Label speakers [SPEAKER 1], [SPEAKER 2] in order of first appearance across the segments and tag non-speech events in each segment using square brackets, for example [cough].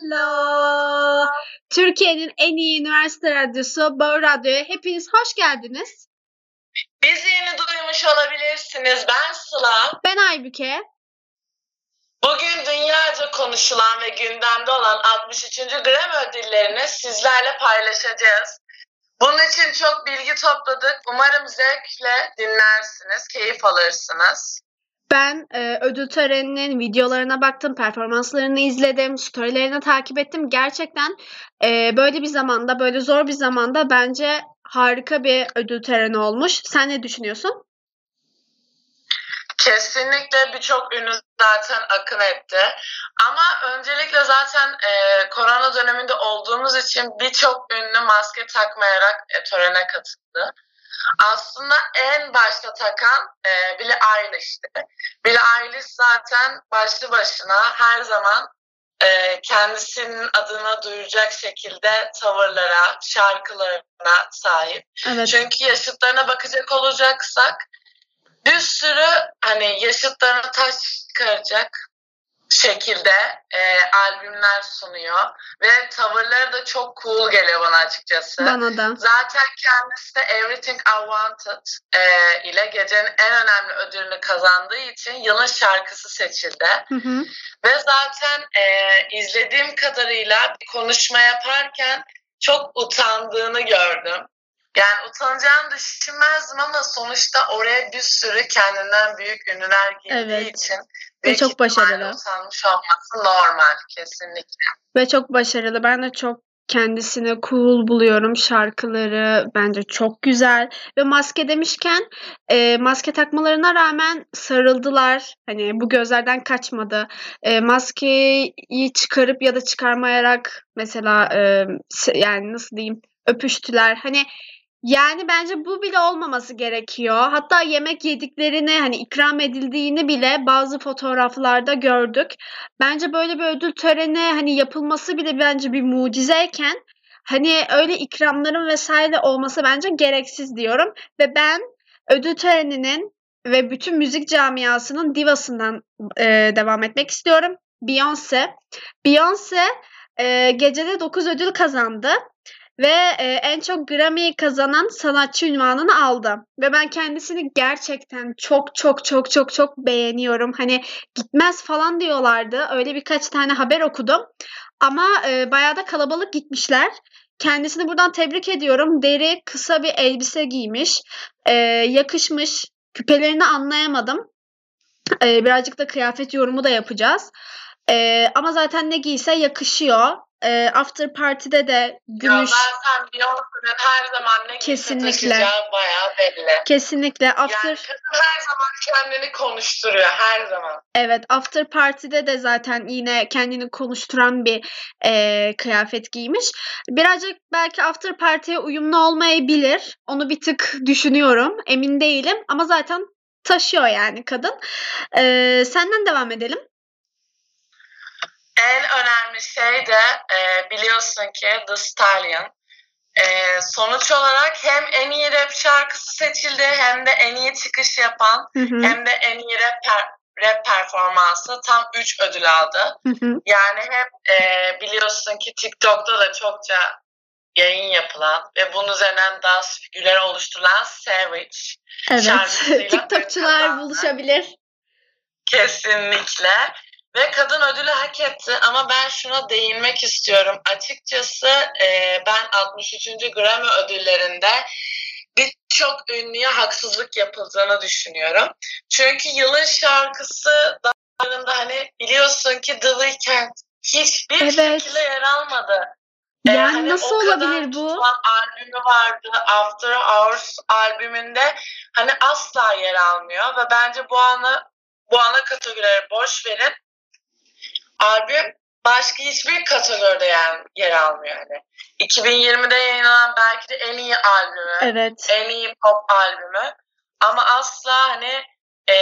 [SPEAKER 1] Hello. Türkiye'nin en iyi üniversite radyosu Bağır Radyo'ya hepiniz hoş geldiniz.
[SPEAKER 2] Bizi yeni duymuş olabilirsiniz. Ben Sıla.
[SPEAKER 1] Ben Aybüke.
[SPEAKER 2] Bugün dünyaca konuşulan ve gündemde olan 63. Grammy ödüllerini sizlerle paylaşacağız. Bunun için çok bilgi topladık. Umarım zevkle dinlersiniz, keyif alırsınız.
[SPEAKER 1] Ben e, ödül töreninin videolarına baktım, performanslarını izledim, storylerini takip ettim. Gerçekten e, böyle bir zamanda, böyle zor bir zamanda bence harika bir ödül töreni olmuş. Sen ne düşünüyorsun?
[SPEAKER 2] Kesinlikle birçok ünlü zaten akın etti. Ama öncelikle zaten e, korona döneminde olduğumuz için birçok ünlü maske takmayarak e, törene katıldı. Aslında en başta takan e, Billie Eilish'ti. Billie Eilish zaten başlı başına her zaman e, kendisinin adına duyuracak şekilde tavırlara, şarkılarına sahip.
[SPEAKER 1] Evet.
[SPEAKER 2] Çünkü yaşıtlarına bakacak olacaksak bir sürü hani yaşıtlarına taş çıkaracak şekilde e, albümler sunuyor ve tavırları da çok cool geliyor bana açıkçası.
[SPEAKER 1] Bana da.
[SPEAKER 2] Zaten kendisi de Everything I Wanted e, ile gecenin en önemli ödülünü kazandığı için yılın şarkısı seçildi.
[SPEAKER 1] Hı hı.
[SPEAKER 2] Ve zaten e, izlediğim kadarıyla bir konuşma yaparken çok utandığını gördüm. Yani utanacağını düşünmezdim ama sonuçta oraya bir sürü kendinden büyük ünlüler girdiği
[SPEAKER 1] Evet.
[SPEAKER 2] için
[SPEAKER 1] Ve çok başarılı.
[SPEAKER 2] utanmış olması normal kesinlikle.
[SPEAKER 1] Ve çok başarılı. Ben de çok kendisini cool buluyorum. Şarkıları bence çok güzel. Ve maske demişken e, maske takmalarına rağmen sarıldılar. Hani bu gözlerden kaçmadı. E, maskeyi çıkarıp ya da çıkarmayarak mesela e, yani nasıl diyeyim öpüştüler. Hani yani bence bu bile olmaması gerekiyor. Hatta yemek yediklerini hani ikram edildiğini bile bazı fotoğraflarda gördük. Bence böyle bir ödül töreni hani yapılması bile bence bir mucizeyken hani öyle ikramların vesaire olması bence gereksiz diyorum ve ben ödül töreninin ve bütün müzik camiasının divasından e, devam etmek istiyorum. Beyoncé. Beyoncé e, gecede 9 ödül kazandı ve e, en çok Grammy kazanan sanatçı ünvanını aldı. Ve ben kendisini gerçekten çok çok çok çok çok beğeniyorum. Hani gitmez falan diyorlardı. Öyle birkaç tane haber okudum. Ama e, bayağı da kalabalık gitmişler. Kendisini buradan tebrik ediyorum. Deri kısa bir elbise giymiş. E, yakışmış. Küpelerini anlayamadım. E, birazcık da kıyafet yorumu da yapacağız. E, ama zaten ne giyse yakışıyor. E, after party'de de
[SPEAKER 2] Ya
[SPEAKER 1] gümüş.
[SPEAKER 2] zaten Beyoncé'nin her zaman ne
[SPEAKER 1] Kesinlikle.
[SPEAKER 2] Bayağı belli.
[SPEAKER 1] Kesinlikle after
[SPEAKER 2] Yani kadın her zaman kendini konuşturuyor her zaman.
[SPEAKER 1] evet after party'de de zaten yine kendini konuşturan bir e, kıyafet giymiş. Birazcık belki after party'ye uyumlu olmayabilir. Onu bir tık düşünüyorum. Emin değilim ama zaten taşıyor yani kadın. E, senden devam edelim.
[SPEAKER 2] En önemli şey de e, biliyorsun ki The Stallion. E, sonuç olarak hem en iyi rap şarkısı seçildi hem de en iyi çıkış yapan
[SPEAKER 1] Hı hı,
[SPEAKER 2] hem de en iyi rap, per- rap performansı tam 3 ödül aldı.
[SPEAKER 1] hı hı.
[SPEAKER 2] Yani hem e, biliyorsun ki TikTok'ta da çokça yayın yapılan ve bunun üzerinden dans figürleri oluşturulan Savage
[SPEAKER 1] Evet. [laughs]
[SPEAKER 2] şarkısıyla
[SPEAKER 1] TikTokçular buluşabilir.
[SPEAKER 2] Kesinlikle. Ve kadın ödülü hak etti ama ben şuna değinmek istiyorum. Açıkçası e, ben 63. Grammy ödüllerinde birçok ünlüye haksızlık yapıldığını düşünüyorum. Çünkü yılın şarkısı dağlarında hani biliyorsun ki The Weeknd hiçbir
[SPEAKER 1] Evet.
[SPEAKER 2] şekilde yer almadı. Ee,
[SPEAKER 1] Yani
[SPEAKER 2] hani
[SPEAKER 1] nasıl olabilir bu?
[SPEAKER 2] albümü vardı. After Hours albümünde hani asla yer almıyor ve bence bu anı bu ana kategorileri boş verin. Albüm başka hiçbir kategoride yer, yer almıyor yani. 2020'de yayınlanan belki de en iyi albümü,
[SPEAKER 1] Evet.
[SPEAKER 2] en iyi pop albümü ama asla hani e,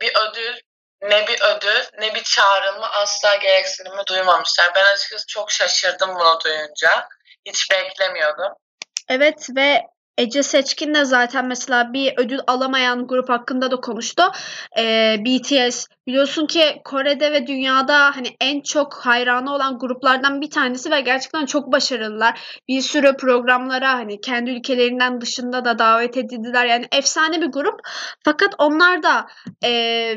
[SPEAKER 2] bir ödül ne bir ödül ne bir çağrılma asla gereksinimi duymamışlar. Ben açıkçası çok şaşırdım bunu duyunca. Hiç beklemiyordum.
[SPEAKER 1] Evet ve Ece Seçkin de zaten mesela bir ödül alamayan grup hakkında da konuştu. Ee, BTS biliyorsun ki Kore'de ve dünyada hani en çok hayranı olan gruplardan bir tanesi ve gerçekten çok başarılılar. Bir sürü programlara hani kendi ülkelerinden dışında da davet edildiler. Yani efsane bir grup. Fakat onlar da e,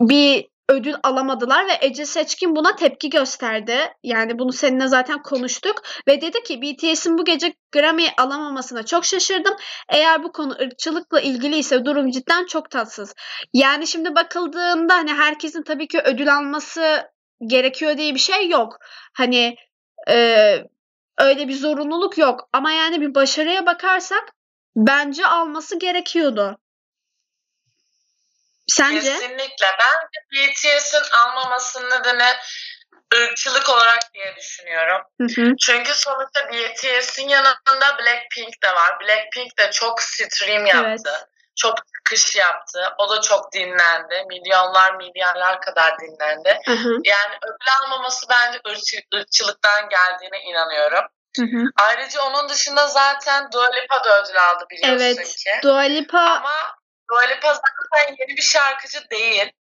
[SPEAKER 1] bir ödül alamadılar ve Ece Seçkin buna tepki gösterdi. Yani bunu seninle zaten konuştuk ve dedi ki BTS'in bu gece Grammy alamamasına çok şaşırdım. Eğer bu konu ırkçılıkla ilgili ise durum cidden çok tatsız. Yani şimdi bakıldığında hani herkesin tabii ki ödül alması gerekiyor diye bir şey yok. Hani e, öyle bir zorunluluk yok ama yani bir başarıya bakarsak bence alması gerekiyordu. Sence?
[SPEAKER 2] Kesinlikle. Bence BTS'in almamasının nedeni ırkçılık olarak diye düşünüyorum.
[SPEAKER 1] Hı hı.
[SPEAKER 2] Çünkü sonuçta BTS'in yanında Blackpink de var. Blackpink de çok stream yaptı.
[SPEAKER 1] Evet.
[SPEAKER 2] Çok çıkış yaptı. O da çok dinlendi. Milyonlar milyarlar kadar dinlendi.
[SPEAKER 1] Hı hı.
[SPEAKER 2] Yani ödül almaması bence ırkçı- ırkçılıktan geldiğine inanıyorum.
[SPEAKER 1] Hı hı.
[SPEAKER 2] Ayrıca onun dışında zaten Dua Lipa da ödül aldı biliyorsun
[SPEAKER 1] Evet.
[SPEAKER 2] ki.
[SPEAKER 1] Dua Lipa
[SPEAKER 2] Ama Dua Lipa zaten yeni bir şarkıcı değil.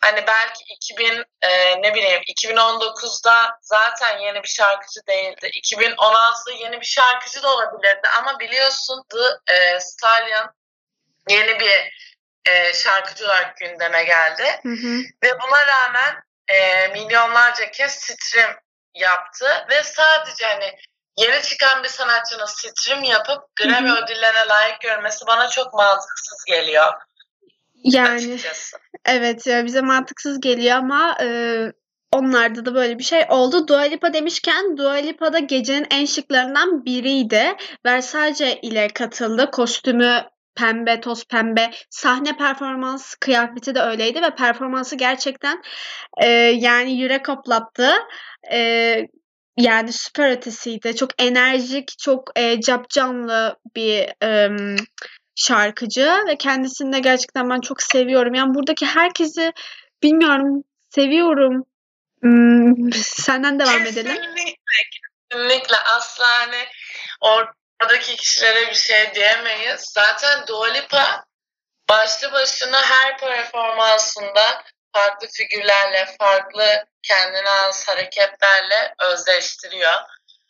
[SPEAKER 2] Hani belki 2000 e, ne bileyim 2019'da zaten yeni bir şarkıcı değildi. 2016'da yeni bir şarkıcı da olabilirdi ama biliyorsun The e, Stallion yeni bir e, şarkıcı olarak gündeme geldi.
[SPEAKER 1] Hı hı.
[SPEAKER 2] Ve buna rağmen e, milyonlarca kez stream yaptı ve sadece hani yeni çıkan bir sanatçının stream yapıp Grammy
[SPEAKER 1] Hı hı.
[SPEAKER 2] ödüllerine layık görmesi bana çok mantıksız geliyor
[SPEAKER 1] Yani
[SPEAKER 2] açıkçası.
[SPEAKER 1] evet ya bize mantıksız geliyor ama e, onlarda da böyle bir şey oldu. Dua Lipa demişken Dua Lipa da gecenin en şıklarından biriydi. Versace ile katıldı. Kostümü pembe, toz pembe. Sahne performans kıyafeti de öyleydi ve performansı gerçekten e, yani yürek hoplattı. E, yani süper ötesiydi. Çok enerjik, çok e, capcanlı bir em, şarkıcı ve kendisini de gerçekten ben çok seviyorum. Yani buradaki herkesi bilmiyorum seviyorum. Hmm, senden devam edelim.
[SPEAKER 2] Kesinlikle, kesinlikle asla hani oradaki kişilere bir şey diyemeyiz. Zaten Dua Lipa başlı başına her performansında farklı figürlerle, farklı kendine az hareketlerle özleştiriyor.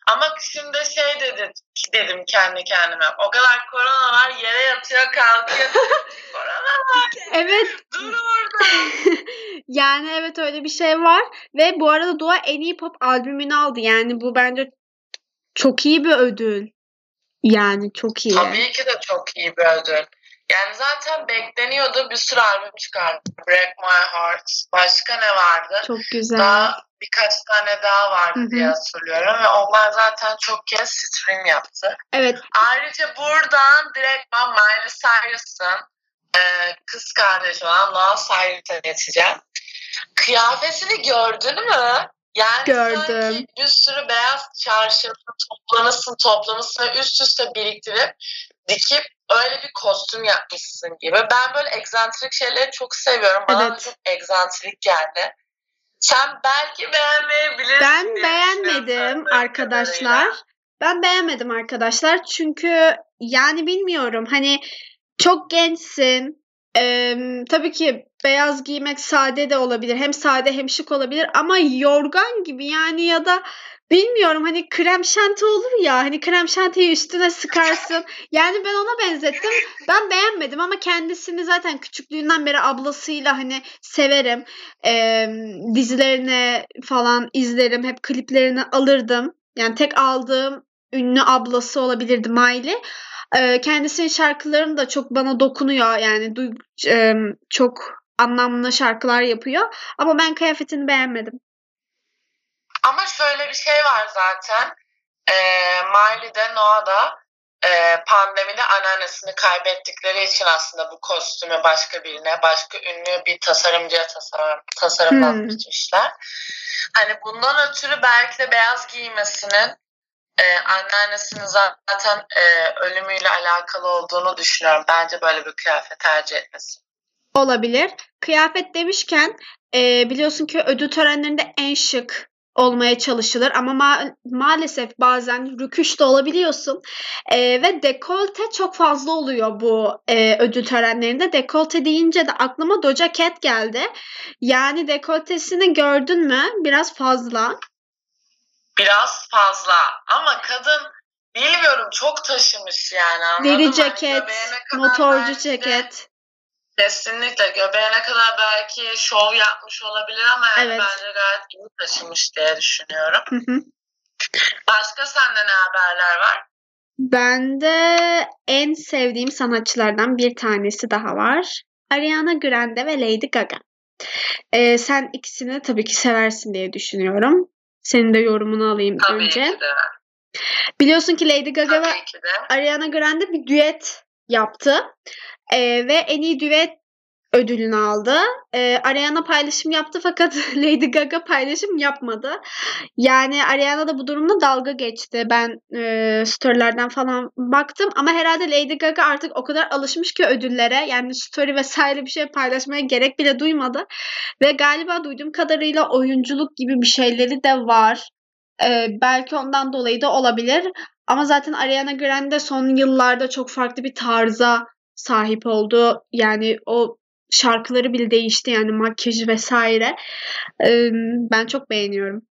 [SPEAKER 2] Ama şimdi şey dedim, dedim kendi kendime. O kadar korona var, yere yatıyor, kalkıyor. [laughs] korona var,
[SPEAKER 1] Evet.
[SPEAKER 2] dur orada. [laughs]
[SPEAKER 1] yani evet öyle bir şey var ve bu arada Dua en iyi pop albümünü aldı. Yani bu bence çok iyi bir ödül. Yani çok iyi.
[SPEAKER 2] Tabii ki de çok iyi bir ödül. Yani zaten bekleniyordu. Bir sürü albüm çıkardı. Break My Heart. Başka ne vardı?
[SPEAKER 1] Çok güzel.
[SPEAKER 2] Daha birkaç tane daha vardı
[SPEAKER 1] Hı hı.
[SPEAKER 2] diye hatırlıyorum. Ve onlar zaten çok kez stream yaptı.
[SPEAKER 1] Evet.
[SPEAKER 2] Ayrıca buradan direktman Miley Cyrus'ın e, kız kardeşi olan Noah Cyrus'a geçeceğim. Kıyafetini gördün mü? Yani
[SPEAKER 1] Gördüm.
[SPEAKER 2] sanki bir sürü beyaz çarşafı toplamışsın toplamışsın ve üst üste biriktirip dikip öyle bir kostüm yapmışsın gibi. Ben böyle egzantrik şeyleri çok seviyorum. Bana
[SPEAKER 1] Evet.
[SPEAKER 2] çok egzantrik geldi. Sen belki beğenmeyebilirsin
[SPEAKER 1] Ben beğenmedim arkadaşlar.
[SPEAKER 2] kadarıyla.
[SPEAKER 1] Ben beğenmedim arkadaşlar. Çünkü yani bilmiyorum hani çok gençsin. Ee, tabii ki beyaz giymek sade de olabilir. Hem sade hem şık olabilir ama yorgan gibi yani ya da bilmiyorum hani krem şanti olur ya hani krem şantiyi üstüne sıkarsın. [laughs] Yani ben ona benzettim. Ben beğenmedim ama kendisini zaten küçüklüğünden beri ablasıyla hani severim. Ee, dizilerini falan izlerim. Hep kliplerini alırdım. Yani tek aldığım ünlü ablası olabilirdi Miley. Ee, kendisinin şarkılarını da çok bana dokunuyor. Yani duy- e, çok anlamlı şarkılar yapıyor. Ama ben kıyafetini beğenmedim.
[SPEAKER 2] Ama şöyle bir şey var zaten. E, Miley de Noah da e, pandemide anneannesini kaybettikleri için aslında bu kostümü başka birine, başka ünlü bir tasarımcıya tasarım, tasarımlatmışlar. Hani bundan ötürü belki de beyaz giymesinin e, anneannesinin zaten e, ölümüyle alakalı olduğunu düşünüyorum. Bence böyle bir kıyafet tercih etmesi.
[SPEAKER 1] Olabilir. Kıyafet demişken e, biliyorsun ki ödül törenlerinde en şık olmaya çalışılır ama ma- maalesef bazen rüküş de olabiliyorsun E, ve dekolte çok fazla oluyor bu e, ödül törenlerinde. Dekolte deyince de aklıma Doja Cat geldi. Yani dekoltesini gördün mü? Biraz fazla.
[SPEAKER 2] Biraz fazla. Ama kadın bilmiyorum çok taşımış yani anladın
[SPEAKER 1] Deri
[SPEAKER 2] mı? Hani
[SPEAKER 1] ceket,
[SPEAKER 2] kadar
[SPEAKER 1] motorcu
[SPEAKER 2] de-
[SPEAKER 1] ceket.
[SPEAKER 2] Kesinlikle göbeğine kadar belki şov yapmış olabilir ama yani
[SPEAKER 1] Evet.
[SPEAKER 2] bence gayet iyi taşımış diye düşünüyorum.
[SPEAKER 1] Hı hı.
[SPEAKER 2] Başka sende ne haberler var?
[SPEAKER 1] Bende en sevdiğim sanatçılardan bir tanesi daha var. Ariana Grande ve Lady Gaga. Ee, sen ikisini tabii ki seversin diye düşünüyorum. Senin de yorumunu alayım
[SPEAKER 2] Tabii
[SPEAKER 1] önce.
[SPEAKER 2] ki de.
[SPEAKER 1] Biliyorsun ki Lady Gaga ve
[SPEAKER 2] Tabii de.
[SPEAKER 1] Ariana Grande bir düet yaptı. Ee, ve en iyi düet ödülünü aldı. Ee, Ariana paylaşım yaptı fakat [laughs] Lady Gaga paylaşım yapmadı. Yani Ariana da bu durumda dalga geçti. Ben e, storylerden falan baktım ama herhalde Lady Gaga artık o kadar alışmış ki ödüllere. Yani story vesaire bir şey paylaşmaya gerek bile duymadı. Ve galiba duyduğum kadarıyla oyunculuk gibi bir şeyleri de var. Ee, belki ondan dolayı da olabilir. Ama zaten Ariana Grande son yıllarda çok farklı bir tarza sahip oldu. Yani o şarkıları bile değişti yani makyajı vesaire. Ee, ben çok beğeniyorum.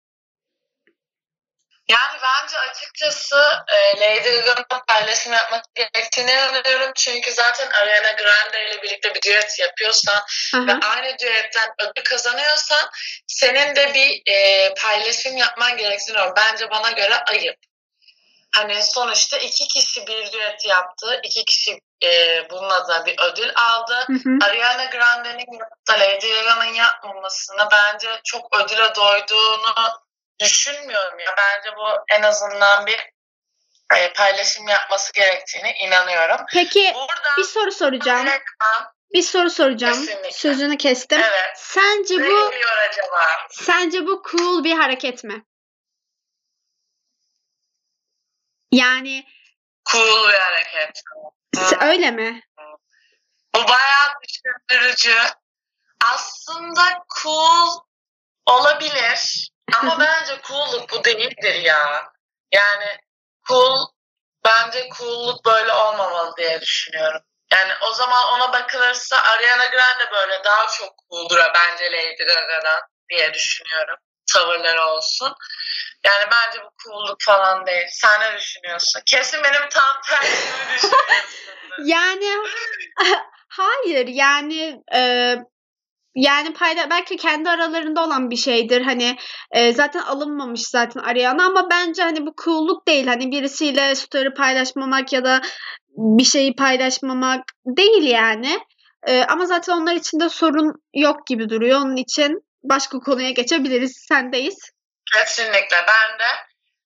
[SPEAKER 2] Yani bence açıkçası e, Lady Gaga'nın paylaşım yapması gerektiğini inanıyorum. Çünkü zaten Ariana Grande ile birlikte bir düet yapıyorsan
[SPEAKER 1] Aha.
[SPEAKER 2] ve aynı düetten ödül kazanıyorsan senin de bir e, paylaşım yapman gerektiğini inanıyorum. Bence bana göre ayıp. Hani sonuçta iki kişi bir düet yaptı. iki kişi e, bununla da bir ödül aldı.
[SPEAKER 1] Hı hı.
[SPEAKER 2] Ariana Grande'nin da Lady Gaga'nın yapmamasını bence çok ödüle doyduğunu düşünmüyorum ya. Bence bu en azından bir e, paylaşım yapması gerektiğine inanıyorum.
[SPEAKER 1] Peki
[SPEAKER 2] Burada
[SPEAKER 1] bir soru soracağım. Bir soru soracağım.
[SPEAKER 2] Kesinlikle.
[SPEAKER 1] Sözünü kestim.
[SPEAKER 2] evet
[SPEAKER 1] Sence
[SPEAKER 2] ne
[SPEAKER 1] bu
[SPEAKER 2] acaba?
[SPEAKER 1] sence bu cool bir hareket mi? Yani
[SPEAKER 2] Cool bir hareket.
[SPEAKER 1] Öyle mi?
[SPEAKER 2] Bu bayağı düşündürücü. Aslında cool olabilir ama [laughs] bence coolluk bu değildir ya. Yani cool bence coolluk böyle olmamalı diye düşünüyorum. Yani o zaman ona bakılırsa Ariana Grande böyle daha çok cooldur bence Lady Gaga'dan diye düşünüyorum. Tavırları olsun. Yani bence bu coolluk falan değil. Sen ne düşünüyorsun? Kesin benim tam tersimi düşünüyorsundur. [laughs]
[SPEAKER 1] Yani [laughs] hayır yani e, yani payla belki kendi aralarında olan bir şeydir hani e, zaten alınmamış zaten Ariana ama bence hani bu cool'luk değil hani birisiyle story paylaşmamak ya da bir şeyi paylaşmamak değil yani E, ama zaten onlar için de sorun yok gibi duruyor onun için başka konuya geçebiliriz sendeyiz.
[SPEAKER 2] Kesinlikle ben de.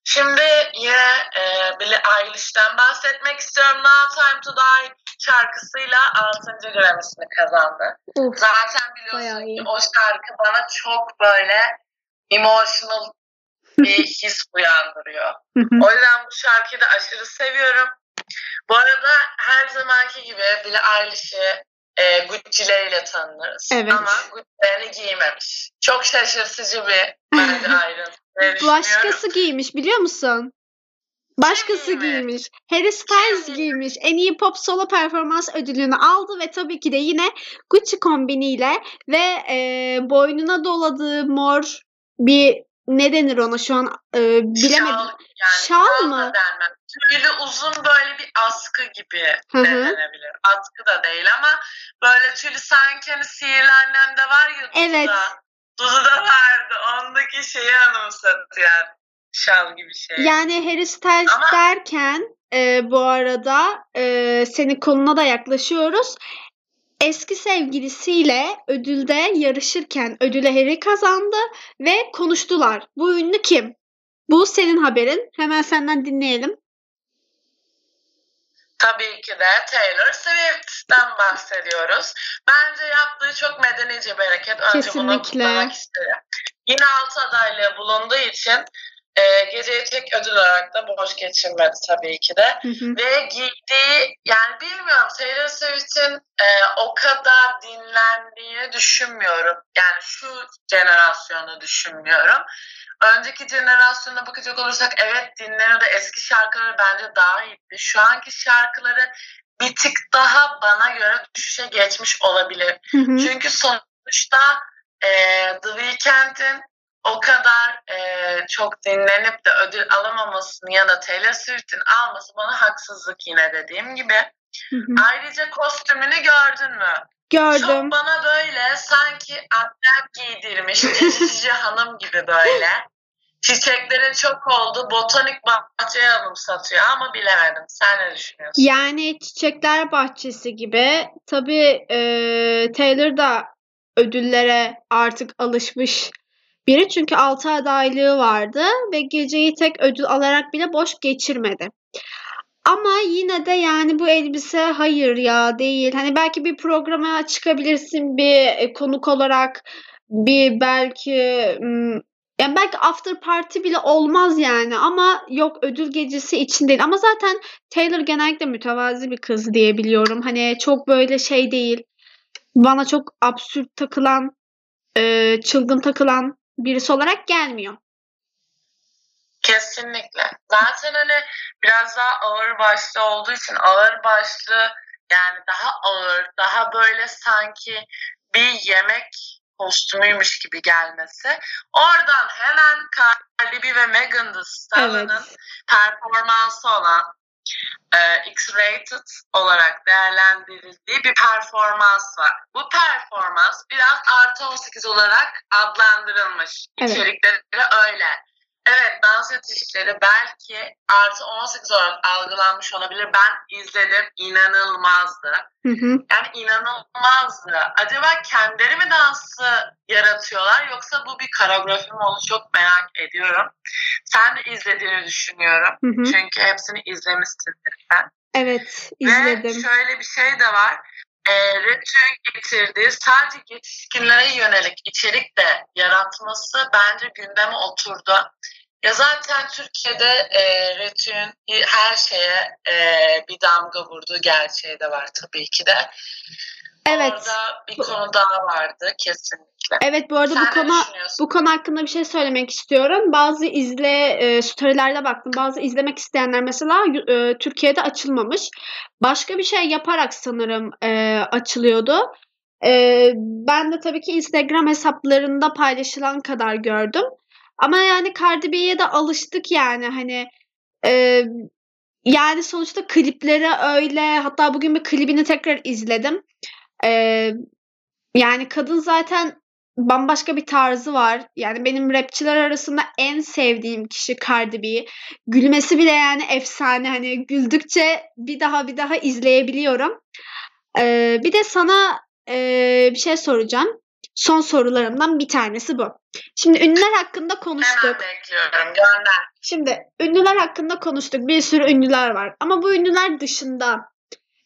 [SPEAKER 2] Şimdi yine e, Billie Eilish'ten bahsetmek istiyorum. Now Time to Die şarkısıyla 6. Grammy'sini kazandı.
[SPEAKER 1] Uf,
[SPEAKER 2] Zaten biliyorsun ki o şarkı bana çok böyle emotional bir [laughs] his uyandırıyor. O yüzden bu şarkıyı da aşırı seviyorum. Bu arada her zamanki gibi Billie Eilish'i e, Gucci'leriyle tanırız.
[SPEAKER 1] Evet.
[SPEAKER 2] Ama Gucci'lerini giymemiş. Çok şaşırtıcı bir bence [laughs] ayrıntı.
[SPEAKER 1] Başkası giymiş biliyor musun? Başkası
[SPEAKER 2] giymiş?
[SPEAKER 1] giymiş. Harry Styles
[SPEAKER 2] Kim
[SPEAKER 1] giymiş. En iyi pop solo performans ödülünü aldı ve tabii ki de yine Gucci kombiniyle ve e, boynuna doladığı mor bir ne denir ona şu an e, bilemedim.
[SPEAKER 2] Şal, yani
[SPEAKER 1] Şal mı?
[SPEAKER 2] Tüylü uzun böyle bir askı gibi
[SPEAKER 1] Hı hı.
[SPEAKER 2] denenebilir. Askı da değil ama böyle tüylü sanki hani sihirli annemde var ya Dudu'da.
[SPEAKER 1] Evet.
[SPEAKER 2] Dudu'da vardı. Ondaki şeyi anımsatıyor. Şal gibi şey.
[SPEAKER 1] Yani Harry Styles
[SPEAKER 2] Ama-
[SPEAKER 1] derken e, bu arada e, senin konuna da yaklaşıyoruz. Eski sevgilisiyle ödülde yarışırken ödüle Harry kazandı ve konuştular. Bu ünlü kim? Bu senin haberin. Hemen senden dinleyelim.
[SPEAKER 2] Tabii ki de Taylor Swift'ten bahsediyoruz. Bence yaptığı çok medenice bir hareket. Önce bunu
[SPEAKER 1] Kesinlikle.
[SPEAKER 2] kutlamak isterim. Yine altı adaylığı bulunduğu için e, geceyi tek ödül olarak da boş geçirmedi tabii ki de.
[SPEAKER 1] Hı hı.
[SPEAKER 2] Ve giydiği yani bilmiyorum Taylor Swift'in e, o kadar dinlendiğini düşünmüyorum. Yani şu jenerasyonu düşünmüyorum. Önceki jenerasyona bakacak olursak evet dinleniyordu. Eski şarkıları bence daha iyiydi. Şu anki şarkıları bir tık daha bana göre düşüşe geçmiş olabilir.
[SPEAKER 1] Hı hı.
[SPEAKER 2] Çünkü sonuçta e, The Weeknd'in o kadar e, çok dinlenip de ödül alamamasını ya da Taylor Swift'in alması bana haksızlık yine dediğim gibi.
[SPEAKER 1] Hı hı.
[SPEAKER 2] Ayrıca kostümünü gördün mü?
[SPEAKER 1] Gördüm.
[SPEAKER 2] Çok bana böyle sanki annem giydirmiş cici hanım gibi böyle. Çiçeklerin çok olduğu botanik bahçeye anımsatıyor ama bilemedim. Sen ne düşünüyorsun?
[SPEAKER 1] Yani Çiçekler Bahçesi gibi. Tabii e, Taylor da ödüllere artık alışmış biri. Çünkü 6 adaylığı vardı ve geceyi tek ödül alarak bile boş geçirmedi. Ama yine de yani bu elbise hayır ya değil. Hani belki bir programa çıkabilirsin bir e, konuk olarak bir belki yani belki after party bile olmaz yani ama yok ödül gecesi için değil. Ama zaten Taylor genellikle mütevazi bir kız diye biliyorum. Hani çok böyle şey değil. Bana çok absürt takılan, e, çılgın takılan birisi olarak gelmiyor.
[SPEAKER 2] Kesinlikle. Zaten hani biraz daha ağır başlı olduğu için ağır başlı yani daha ağır, daha böyle sanki bir yemek kostümüymüş gibi gelmesi. Oradan hemen Cardi B ve Megan Thee Stallion'ın
[SPEAKER 1] Evet.
[SPEAKER 2] performansı olan e, X-rated olarak değerlendirildiği bir performans var. Bu performans biraz artı 18 olarak adlandırılmış.
[SPEAKER 1] Evet.
[SPEAKER 2] İçerikleri öyle. Evet dans etişleri belki artı 18 olarak algılanmış olabilir. Ben izledim inanılmazdı.
[SPEAKER 1] Hı hı.
[SPEAKER 2] Yani inanılmazdı. Acaba kendileri mi dansı yaratıyorlar yoksa bu bir koreografi mi onu çok merak ediyorum. Sen de izlediğini düşünüyorum.
[SPEAKER 1] Hı hı.
[SPEAKER 2] Çünkü hepsini izlemişsindir sen.
[SPEAKER 1] Evet,
[SPEAKER 2] Ve
[SPEAKER 1] izledim.
[SPEAKER 2] şöyle bir şey de var. E, Retü'nün getirdiği sadece yetişkinlere yönelik içerik de yaratması bence gündeme oturdu. Ya zaten Türkiye'de e, Retü'nün her şeye e, bir damga vurduğu gerçeği de var tabii ki de.
[SPEAKER 1] Evet.
[SPEAKER 2] Orada bir konu daha vardı kesinlikle.
[SPEAKER 1] Evet bu arada
[SPEAKER 2] Sen
[SPEAKER 1] bu konu bu konu hakkında bir şey söylemek istiyorum. Bazı izle e, storylerde baktım. Bazı izlemek isteyenler mesela e, Türkiye'de açılmamış. Başka bir şey yaparak sanırım e, açılıyordu. E, ben de tabii ki Instagram hesaplarında paylaşılan kadar gördüm. Ama yani Cardi B'ye de alıştık yani hani e, yani sonuçta klipleri öyle. Hatta bugün bir klibini tekrar izledim. E, yani kadın zaten bambaşka bir tarzı var. Yani benim rapçiler arasında en sevdiğim kişi Cardi B. Gülmesi bile yani efsane. Hani güldükçe bir daha bir daha izleyebiliyorum. Ee, bir de sana e, bir şey soracağım. Son sorularımdan bir tanesi bu. Şimdi ünlüler hakkında konuştuk.
[SPEAKER 2] Hemen bekliyorum. Gönder.
[SPEAKER 1] Şimdi ünlüler hakkında konuştuk. Bir sürü ünlüler var. Ama bu ünlüler dışında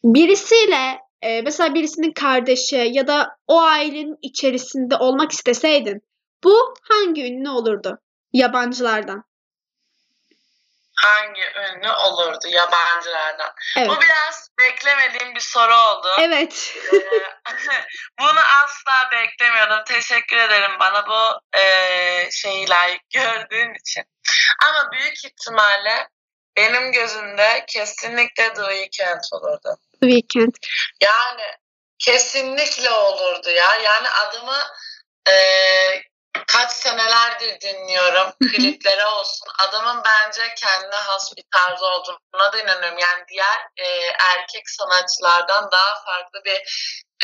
[SPEAKER 1] birisiyle e, mesela birisinin kardeşi ya da o ailenin içerisinde olmak isteseydin bu hangi ünlü olurdu yabancılardan?
[SPEAKER 2] Hangi ünlü olurdu yabancılardan?
[SPEAKER 1] Evet.
[SPEAKER 2] Bu biraz beklemediğim bir soru oldu.
[SPEAKER 1] Evet.
[SPEAKER 2] Ee, [laughs] Bunu asla beklemiyordum. Teşekkür ederim bana bu e, şeyi layık gördüğün için. Ama büyük ihtimalle benim gözümde kesinlikle The Weeknd olurdu.
[SPEAKER 1] The Weeknd.
[SPEAKER 2] Yani kesinlikle olurdu ya. Yani adımı e, kaç senelerdir dinliyorum. Klipleri olsun. Adamın bence kendine has bir tarzı olduğuna da inanıyorum. Yani diğer e, erkek sanatçılardan daha farklı bir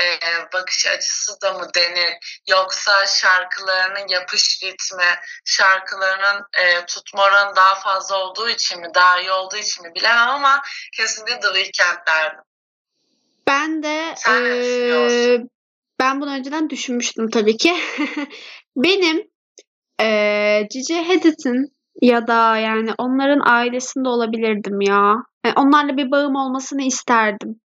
[SPEAKER 2] e, bakış açısı da mı denir? Yoksa şarkılarının yapış ritmi, şarkılarının e, tutma oranı daha fazla olduğu için mi, daha iyi olduğu için mi bilemem ama kesinlikle The Weeknd derdim.
[SPEAKER 1] Ben de
[SPEAKER 2] Sen düşünüyorsun?
[SPEAKER 1] ben bunu önceden düşünmüştüm tabii ki. [laughs] Benim eee Gigi Hadid'in ya da yani onların ailesinde olabilirdim ya. Yani onlarla bir bağım olmasını isterdim.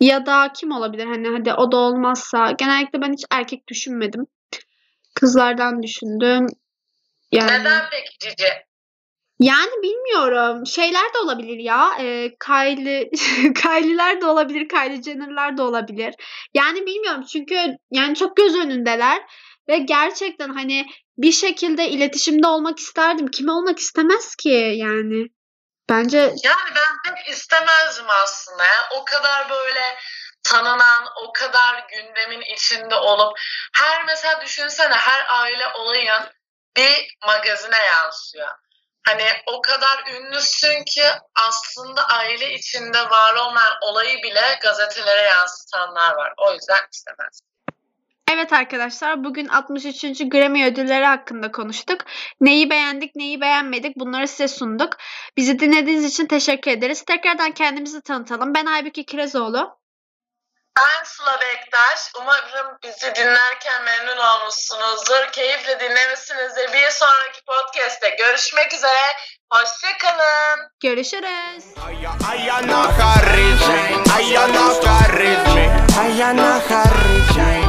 [SPEAKER 1] Ya da kim olabilir? Hani hadi o da olmazsa. Genellikle ben hiç erkek düşünmedim. Kızlardan düşündüm. Yani
[SPEAKER 2] Neden peki Cici?
[SPEAKER 1] Yani bilmiyorum. Şeyler de olabilir ya. Eee, Kylie [laughs] Kylie'ler de olabilir, Kylie Jenner'lar da olabilir. Yani bilmiyorum çünkü yani çok göz önündeler ve gerçekten, hani, bir şekilde iletişimde olmak isterdim. Kim olmak istemez ki yani? Bence
[SPEAKER 2] Yani ben pek istemezdim aslında. O kadar böyle tanınan, o kadar gündemin içinde olup her mesela düşünsene her aile olayın bir magazine yansıyor. Hani o kadar ünlüsün ki aslında aile içinde var olmayan olayı bile gazetelere yansıtanlar var. O yüzden istemez.
[SPEAKER 1] Evet arkadaşlar, bugün 63. Grammy ödülleri hakkında konuştuk. Neyi beğendik, neyi beğenmedik bunları size sunduk. Bizi dinlediğiniz için teşekkür ederiz. Tekrardan kendimizi tanıtalım. Ben Aybüke Kirezoğlu.
[SPEAKER 2] Ben Sıla Bektaş. Umarım bizi dinlerken memnun olmuşsunuzdur. Keyifle dinlemişsinizdir. Bir sonraki podcast'te görüşmek üzere. Hoşçakalın.
[SPEAKER 1] Görüşürüz.
[SPEAKER 3] Ayana Harris, Ayana Harris, Ayana Harris,